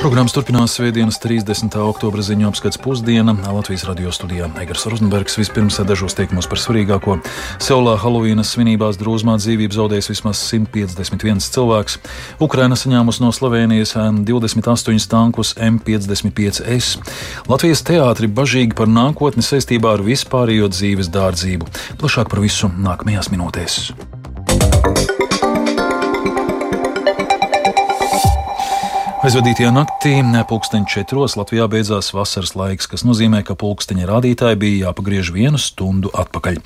Programmas turpinās Svētdienas 30. oktobra ziņu apskats pusdiena. Latvijas radio studijā Egars Rozenbergs vispirms dažos teikumos par svarīgāko. Seulā Halovīnas svinībās drūzmā dzīvību zaudējis vismaz 151 cilvēks. Ukraina saņēmusi no Slovenijas 28 tankus M55S. Latvijas teātri bažīgi par nākotni saistībā ar vispārējo dzīves dārdzību. Plašāk par visu nākamajās minūtēs. Aizvadītajā naktī, pulksteņa četros, Latvijā beidzās vasaras laiks, kas nozīmē, ka pulksteņa rādītāji bija jāpagriež vienu stundu atpakaļ.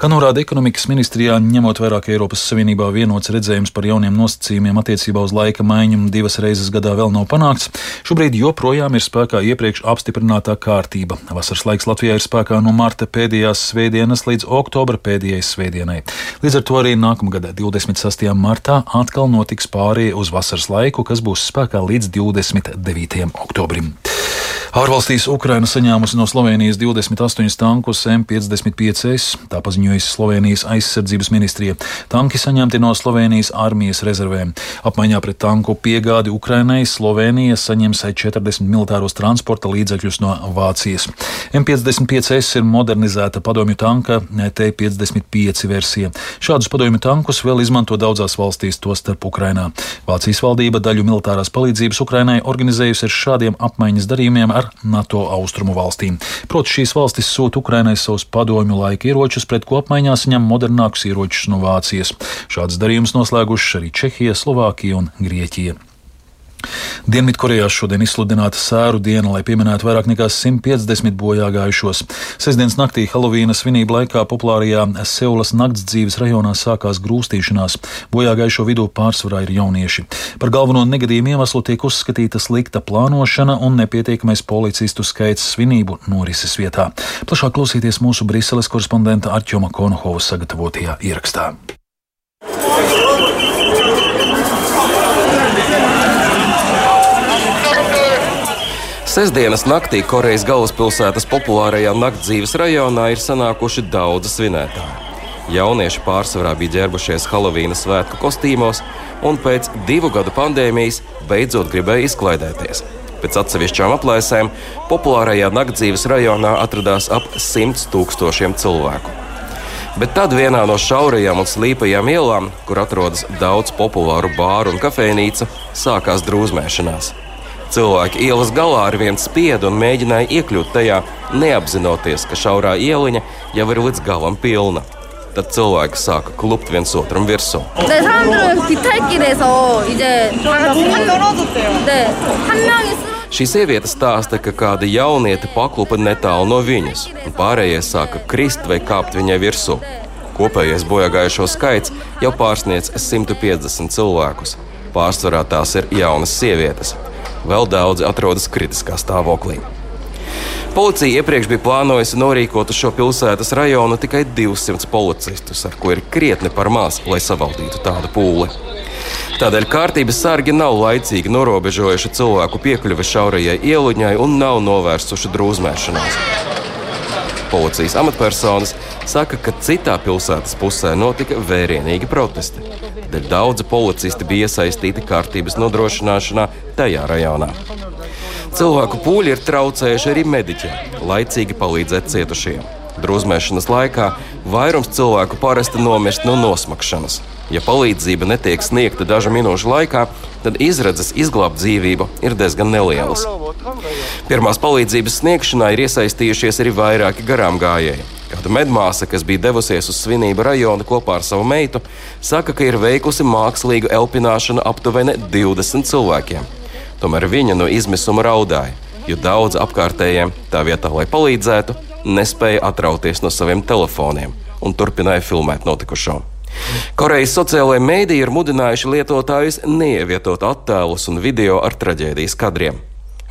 Kā norāda ekonomikas ministrijā, ņemot vērā, ka Eiropas Savienībā vienots redzējums par jauniem nosacījumiem attiecībā uz laika maiņu divas reizes gadā vēl nav panākts, šobrīd joprojām ir spēkā iepriekš apstiprinātā kārtība. Vasaras laiks Latvijā ir spēkā no marta pēdējās svētdienas līdz oktobra pēdējai svētdienai. Līdz ar to arī nākamgad, 26. martā, atkal notiks pārējie uz vasaras laiku, kas būs spēkā līdz 29. oktobrim. Ārvalstīs Ukraina saņēmusi no Slovenijas 28 tankus M55S, tā paziņojusi Slovenijas aizsardzības ministrija. Tanki saņemti no Slovenijas armijas rezervēm. Apmaiņā pret tanku piegādi Ukrainai Slovenija saņems 40 militāros transporta līdzekļus no Vācijas. M55S ir modernizēta padomju tanka T55 versija. Šādus padomju tankus vēl izmanto daudzās valstīs, tostarp Ukrainā. Vācijas valdība daļu militārās palīdzības Ukrainai organizējusi ar šādiem apmaiņas darījumiem ar ar NATO austrumu valstīm. Proti šīs valstis sūta Ukrainai savus padomju laika ieročus, pret ko apmaiņā saņem modernākus ieročus no Vācijas. Šādas darījumus noslēgušas arī Čehija, Slovākija un Grieķija. Dienvidkorejā šodien izsludināta sēru diena, lai pieminētu vairāk nekā 150 bojā gājušos. Sesdienas naktī Halovīna svinību laikā populārajā Seulas nakts dzīves rajonā sākās grūstīšanās. Bojā gājušo vidū pārsvarā ir jaunieši. Par galveno negadījumu iemeslu tiek uzskatīta slikta plānošana un nepietiekamais policistu skaits svinību norises vietā. Plašāk klausīties mūsu Briseles korespondenta Arčoma Konohova sagatavotajā ierakstā. Sesdienas naktī Korejas galvaspilsētas populārajā naktdzīves rajonā ir sanākuši daudzi svinētāji. Jaunieši pārsvarā bija ģērbušies Halovīna svētku kostīmos, un pēc divu gadu pandēmijas beidzot gribēja izklaidēties. Pēc atsevišķām aplēsēm populārajā naktdzīves rajonā atradās ap 100 tūkstošiem cilvēku. Bet tad vienā no šaurajām un slīpajām ielām, kur atrodas daudz populāru bāru un kafejnīcu, sākās drūzmēšanās. Cilvēki ielas galā ar vienu spiedu un mēģināja iekļūt tajā, neapzinoties, ka šaurā ieliņa jau ir līdz galam pilna. Tad cilvēki sāka klupt viens otram virsū. Šī sieviete stāsta, ka kāda jaunieta paklupa netālu no viņas, un pārējie sāka krist vai kāpt viņai virsū. Kopējais bojāgājušo skaits jau pārsniedz 150 cilvēkus. Pārsvarā tās ir jaunas sievietes vēl daudzi atrodas kritiskā stāvoklī. Policija iepriekš bija plānojusi norīkot uz šo pilsētas rajonu tikai 200 policistus, ar ko ir krietni par maz, lai savaldītu tādu pūli. Tādēļ kārtības sargi nav laicīgi norobežojuši cilvēku piekļuvi šaurajai ieluņai un nav novērsuši drūzmēšanos. Policijas amatpersonas saka, ka citā pilsētas pusē notika vērienīgi protesti. Dēļ daudzi policisti bija iesaistīti kārtības nodrošināšanā tajā rajonā. Cilvēku pūļi ir traucējuši arī mediķiem, laicīgi palīdzēt cietušajiem. Drūzmēšanas laikā vairums cilvēku parasti nomirst no nosmakšanas. Ja palīdzība netiek sniegta dažu minūšu laikā, tad izredzes izglābt dzīvību ir diezgan nelielas. Pirmās palīdzības sniegšanā ir iesaistījušies arī vairāki garām gājēji. Kāda medmāsa, kas bija devusies uz svinību rajonu kopā ar savu meitu, saka, ka ir veikusi mākslīgu elpināšanu aptuveni 20 cilvēkiem. Tomēr viņa no izmisuma raudāja, jo daudz apkārtējiem tā vietā, lai palīdzētu, nespēja atrauties no saviem telefoniem un turpināja filmēt notikušo. Korejas sociālajie mēdīji ir mudinājuši lietotājus neievietot attēlus un video ar traģēdijas kadriem.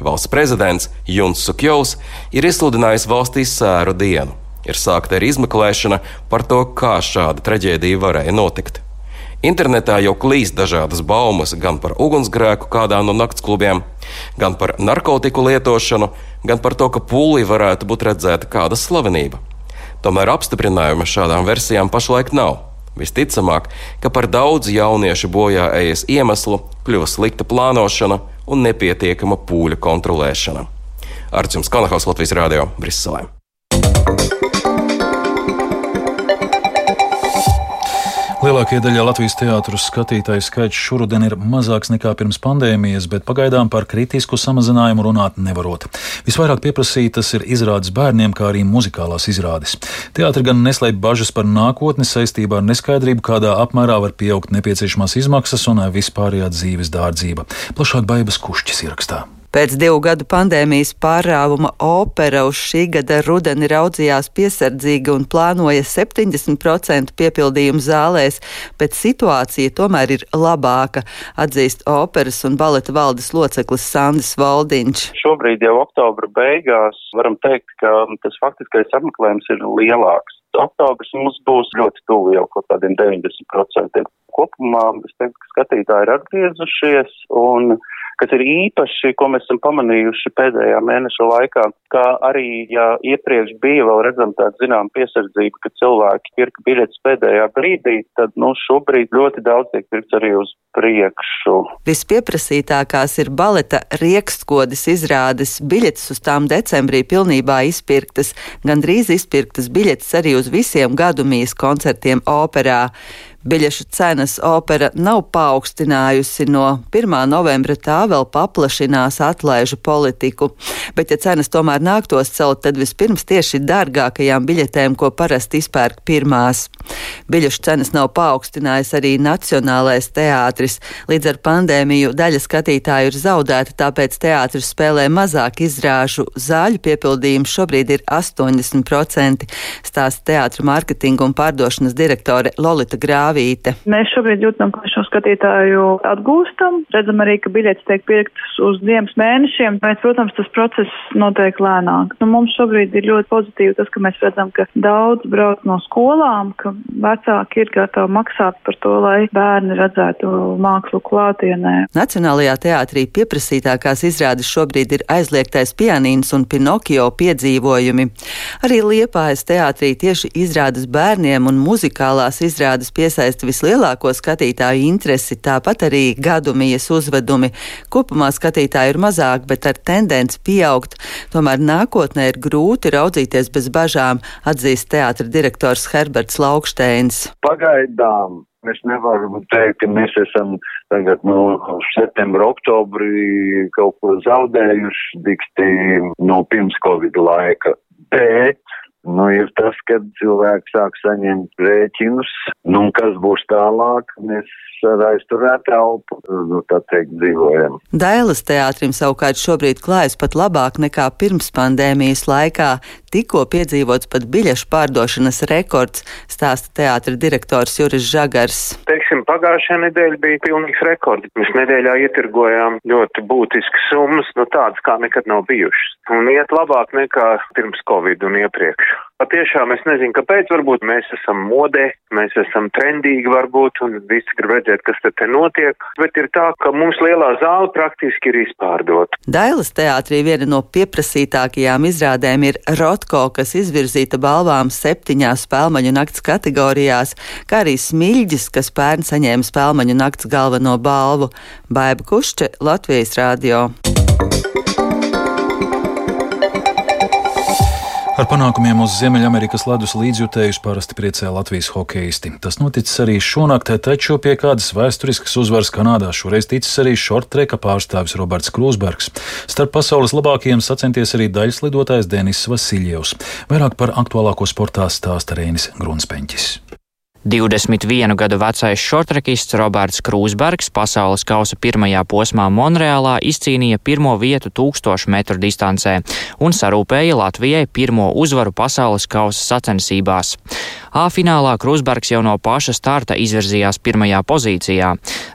Valsts prezidents Juns Sukjovs ir izsludinājis valstī sēru dienu ir sākta arī izmeklēšana par to, kā šāda traģēdija varēja notikt. Internetā jau klīst dažādas baumas gan par ugunsgrēku kādā no naktsklubiem, gan par narkotiku lietošanu, gan par to, ka pūlī varētu būt redzēta kāda slavenība. Tomēr apstiprinājuma šādām versijām pašlaik nav. Visticamāk, ka par daudz jauniešu bojā ejas iemeslu kļuva slikta plānošana un nepietiekama pūļa kontrolēšana. Ar jums Kanahaus Latvijas Rādio Briselē. Lielākajai daļai Latvijas teātros skatītāju skaits šuruden ir mazāks nekā pirms pandēmijas, bet pagaidām par kritisku samazinājumu runāt nevarot. Visvairāk pieprasītas ir izrādes bērniem, kā arī muzikālās izrādes. Teātri gan neslēp bažas par nākotni saistībā ar neskaidrību, kādā apmērā var pieaugt nepieciešamās izmaksas un vispārējā dzīves dārdzība. Plašāk Baibas Kušķis ierakstā. Pēc divu gadu pandēmijas pārāvuma opera uz šī gada rudeni raudzījās piesardzīgi un plānoja 70% piepildījumu zālēs, bet situācija tomēr ir labāka, atzīst operas un baleta valdes loceklis Sandis Valdiņš. Šobrīd jau oktobra beigās varam teikt, ka tas faktiskais apmeklējums ir lielāks. Oktobris mums būs ļoti tuvu jau kaut kādiem 90%. Kopumā es teiktu, ka skatītāji ir atgriezušies un kas ir īpaši, ko mēs esam pamanījuši pēdējā mēneša laikā, ka arī, ja iepriekš bija vēl redzam tāda zinām piesardzība, ka cilvēki pirka biļetes pēdējā brīdī, tad, nu, šobrīd ļoti daudz tiek pirkts arī uz priekšu. Vispieprasītākās ir baleta riekstkodas izrādes, biļetes uz tām decembrī pilnībā izpirktas, gandrīz izpirktas biļetes arī uz visiem gadumijas koncertiem operā. Biļešu cenas opera nav paaugstinājusi no 1. novembra, tā vēl paplašinās atlaižu politiku. Bet, ja cenas tomēr nāktos celt, tad vispirms tieši dārgākajām biļetēm, ko parasti izpērk pirmās. Biļešu cenas nav paaugstinājis arī Nacionālais teātris. Līdz ar pandēmiju daļa skatītāju ir zaudēta, tāpēc teātris spēlē mazāk izrāžu. Zāļu piepildījums šobrīd ir 80%, stāsta teātra mārketinga un pārdošanas direktore Lolita Grāva. Avīte. Mēs šobrīd jūtam, ka šo skatītāju atgūstam. Redzam arī, ka biļetes tiek pirktas uz diviem mēnešiem, bet, protams, tas process notiek lēnāk. Nu, mums šobrīd ir ļoti pozitīvi tas, ka mēs redzam, ka daudz brauc no skolām, ka vecāki ir gatavi maksāt par to, lai bērni redzētu mākslu klātienē. Nacionālajā teātrī pieprasītākās izrādes šobrīd ir aizliegtais pianīns un Pinokio piedzīvojumi. Arī Liepājas teātrī tieši izrādes bērniem un muzikālās izrādes piesaistīt piesaista vislielāko skatītāju interesi, tāpat arī gadumijas uzvedumi. Kopumā skatītāju ir mazāk, bet ar tendenci pieaugt. Tomēr nākotnē ir grūti raudzīties bez bažām, atzīst teātra direktors Herberts Lauksteins. Pagaidām Mēs nevaram teikt, ka mēs esam tagad no septembra, oktobrī kaut ko zaudējuši dikti no pirms Covid laika. Bet Nu, ir tas, kad cilvēki sāk saņemt rēķinus, nu, kas būs tālāk, mēs ar aizturētu elpu, nu, tā teikt, dzīvojam. Dailas teātrim savukārt šobrīd klājas pat labāk nekā pirms pandēmijas laikā. Tikko piedzīvots pat biļešu pārdošanas rekords, stāsta teātra direktors Juris Žagars. Teiksim, pagājušajā nedēļā bija pilnīgs rekords. Mēs nedēļā ietirgojām ļoti būtiskas summas, no nu, tādas kā nekad nav bijušas. Un iet labāk nekā pirms Covid un iepriekš. Patiešām es nezinu, kāpēc. Varbūt mēs esam modē, mēs esam trendīgi, varbūt, un visi grib redzēt, kas te notiek. Bet ir tā, ka mums lielā zāle praktiski ir izpārdota. Dailas teātrī viena no pieprasītākajām izrādēm ir Rotko, kas izvirzīta balvām septiņās spēlmaņu nakts kategorijās, kā arī Smilģis, kas pērn saņēma spēlmaņu nakts galveno balvu. Baiba Kušče, Latvijas Rādio. Ar panākumiem uz Ziemeļamerikas ledus līdzjutējus parasti priecē Latvijas hokeisti. Tas noticis arī šonakt, taču pie kādas vēsturiskas uzvaras Kanādā šoreiz ticis arī šortreka pārstāvis Roberts Krūsbergs. Starp pasaules labākajiem sacenties arī daļas lidotājs Denis Vasiljevs. Vairāk par aktuālāko sportā stāsta Rēnis Grunspeņķis. 21 gadu vecais šortrekists Roberts Krūsbergs pasaules kausa pirmajā posmā Monreālā izcīnīja pirmo vietu 1000 metru distancē un sarūpēja Latvijai pirmo uzvaru pasaules kausa sacensībās. A finālā Krūsbergs jau no paša starta izvirzījās pirmajā pozīcijā.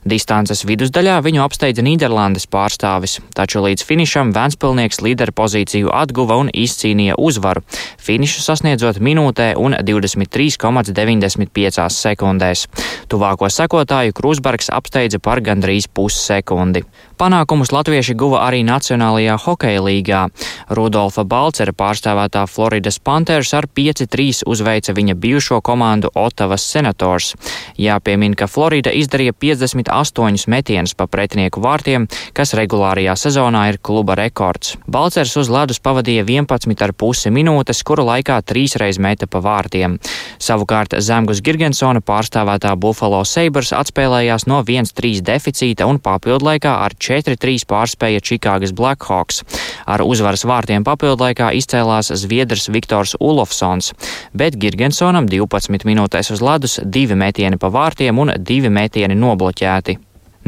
Distances vidusdaļā viņu apsteidza Nīderlandes pārstāvis, taču līdz finišam Vēnspilnieks līderu pozīciju atguva un izcīnīja uzvaru, finišu sasniedzot minūtē un 23,95 piecās sekundēs. Tuvāko sekotāju Krusbergs apsteidza par gandrīz pussekundi. Panākumus latvieši guva arī Nacionālajā hokeja līgā. Rudolfa Balcera pārstāvētā Floridas Panthers ar 5-3 uzveica viņa bijušo komandu Otavas Senators. Jāpiemin, ka Florida izdarīja 58. 128 metienus pa pretinieku vārtiem, kas regulārajā sezonā ir kluba rekords. Balcers uz ledus pavadīja 11,5 minūtes, kuru laikā trīsreiz meta pa vārtiem. Savukārt Zemgus Girgensona pārstāvētā Buffalo Sabres atspēlējās no 1-3 deficīta un papildlaikā ar 4-3 pārspēja Čikāgas Blackhawks. Ar uzvaras vārtiem papildlaikā izcēlās Zviedrs Viktors Ulofsons, bet Girgensonam 12 minūtēs uz ledus divi metieni pa vārtiem un divi metieni nobloķēti.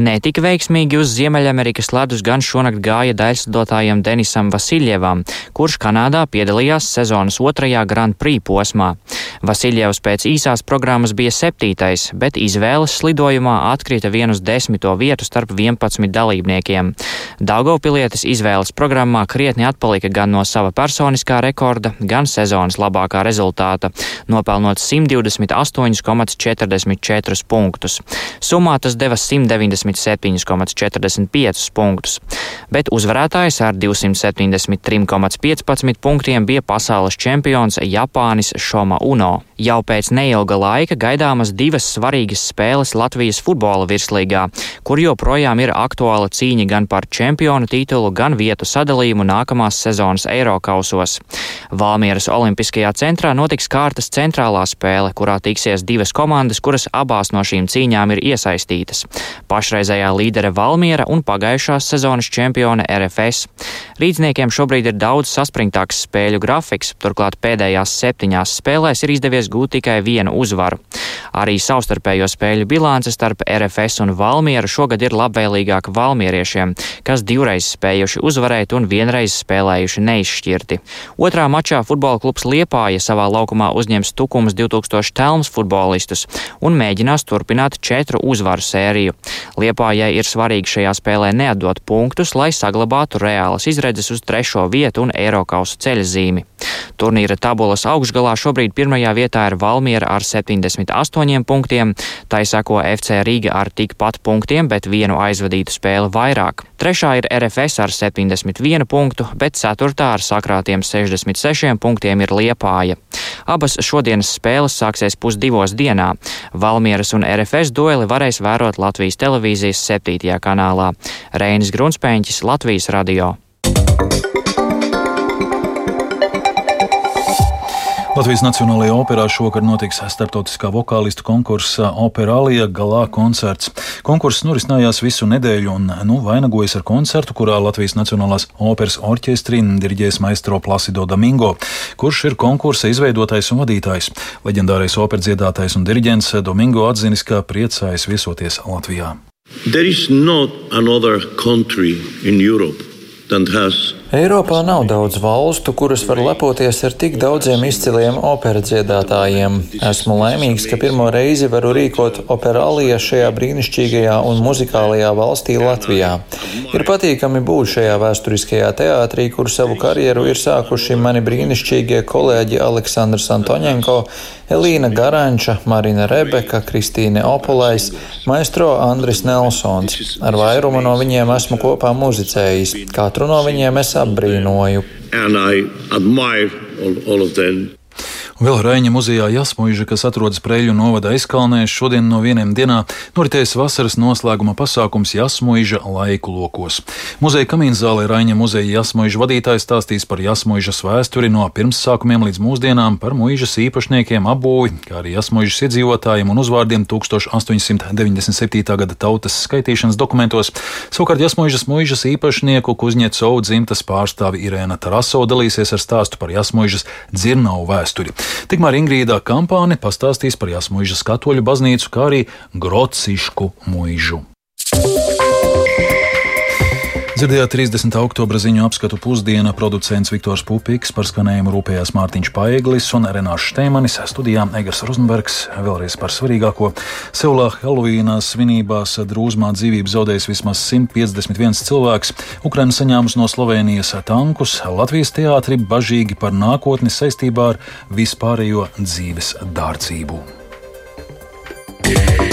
Netika veiksmīgi uz Ziemeļamerikas ledus gan šonakt gāja daļslidotājiem Denisam Vasiljievam, kurš Kanādā piedalījās sezonas otrajā Grand Prix posmā. Vasiljevs pēc īsās programmas bija septītais, bet izvēles slidojumā atkrita vien uz desmito vietu starp 11 dalībniekiem. Daugavpilietis izvēles programmā krietni atpalika gan no sava personiskā rekorda, gan sezonas labākā rezultāta, nopelnot 128,44 punktus. Summā tas deva 190 277,45 punktus, bet uzvarētājs ar 273,15 punktiem bija pasaules čempions Japānis Šoma Uno. Jau pēc neilga laika gaidāmas divas svarīgas spēles Latvijas futbola virslīgā, kur joprojām ir aktuāla cīņa gan par čempionu titulu, gan vietu sadalījumu nākamās sezonas Eirokausos. Valmieras Olimpiskajā centrā notiks kārtas centrālā spēle, kurā tiksies divas komandas, kuras abās no šīm cīņām ir iesaistītas. Pašreizējā līdere Valmiera un pagājušās sezonas čempione RFS. Rīdzniekiem šobrīd ir daudz saspringtāks spēļu grafiks, turklāt pēdējās septiņās spēlēs ir izdevies gūt tikai vienu uzvaru. Arī savstarpējo spēļu bilance starp RFS un Valmieru šogad ir labvēlīgāka valmieriešiem, kas divreiz spējuši uzvarēt un vienreiz spēlējuši neizšķirti. Otrā mačā futbola klubs Liepāja savā laukumā uzņems Tukums 2000 telmas futbolistus un mēģinās turpināt četru uzvaru sēriju. Liepājai ir svarīgi šajā spēlē neatdot punktus, lai saglabātu reālas izredzes uz trešo vietu un Eiropausu ceļzīmi. Turnīra tabulas augšgalā šobrīd pirmajā vietā ir Valmiera ar 78 punktiem, tai sako FC Rīga ar tikpat punktiem, bet vienu aizvadītu spēli vairāk. Trešā ir RFS ar 71 punktu, bet ceturtā ar sakrātiem 66 punktiem ir Liepāja. Abas šodienas spēles sāksies pusdivos dienā. Valmieras un RFS dueli varēs vērot Latvijas televīzijas 7. kanālā. Reinis Grunspēņķis, Latvijas radio. Latvijas Nacionālajā operā šovakar notiks starptautiskā vokālistu konkursa Operālija galā koncerts. Konkurss norisinājās visu nedēļu un nu, vainagojas ar koncertu, kurā Latvijas Nacionālās operas orķestrī diriģēs maestro Placido Domingo, kurš ir konkursa izveidotājs un vadītājs. Leģendārais operas dziedātājs un diriģents Domingo atzinis, ka priecājas viesoties Latvijā. There is not another country in Europe that has Eiropā nav daudz valstu, kuras var lepoties ar tik daudziem izciliem operas dziedātājiem. Esmu laimīgs, ka pirmo reizi varu rīkot operālijā šajā brīnišķīgajā un muzikālajā valstī Latvijā. Ir patīkami būt šajā vēsturiskajā teātrī, kur savu karjeru ir sākuši mani brīnišķīgie kolēģi Aleksandrs Antoņenko, Elīna Garanča, Marina Rebeka, Kristīne Opolais, maestro Andris Nelsons. Ar vairumu no viņiem esmu kopā muzicējis. Katru no viņiem es apbrīnoju. Vēl Raņa muzejā Jasmuīža, kas atrodas Preļu novada aizkalnē, šodien no vieniem dienā noritēs vasaras noslēguma pasākums Jasmuīža laiku lokos. Muzeja kamīnzālē Raņa muzeja Jasmuīža vadītājs stāstīs par Jasmuīžas vēsturi no pirmsākumiem līdz mūsdienām, par muīžas īpašniekiem, apbūvi, kā arī Jasmuīžas iedzīvotājiem un uzvārdiem 1897. gada tautas skaitīšanas dokumentos. Savukārt Jasmuīžas muīžas īpašnieku Kuzņecovu dzimtas pārstāvi Irēna Taraso dalīsies ar stāstu par Jasmuīžas dzirnavu vēsturi. Tikmēr Ingrīdā kampāne pastāstīs par Jāsmuižas katoļu baznīcu, kā arī Grocišku muižu. Dzirdējāt 30. oktobra ziņu apskatu pusdiena producents Viktors Pupiks par skanējumu rūpējās Mārtiņš Paeglis un Renāšs Šteimanis, studijā Egars Rozenbergs, vēlreiz par svarīgāko. Seulā Helovīnā svinībās drūzmā dzīvību zaudējis vismaz 151 cilvēks, Ukraina saņēmusi no Slovenijas tankus, Latvijas teātri bažīgi par nākotni saistībā ar vispārējo dzīves dārdzību. Yeah.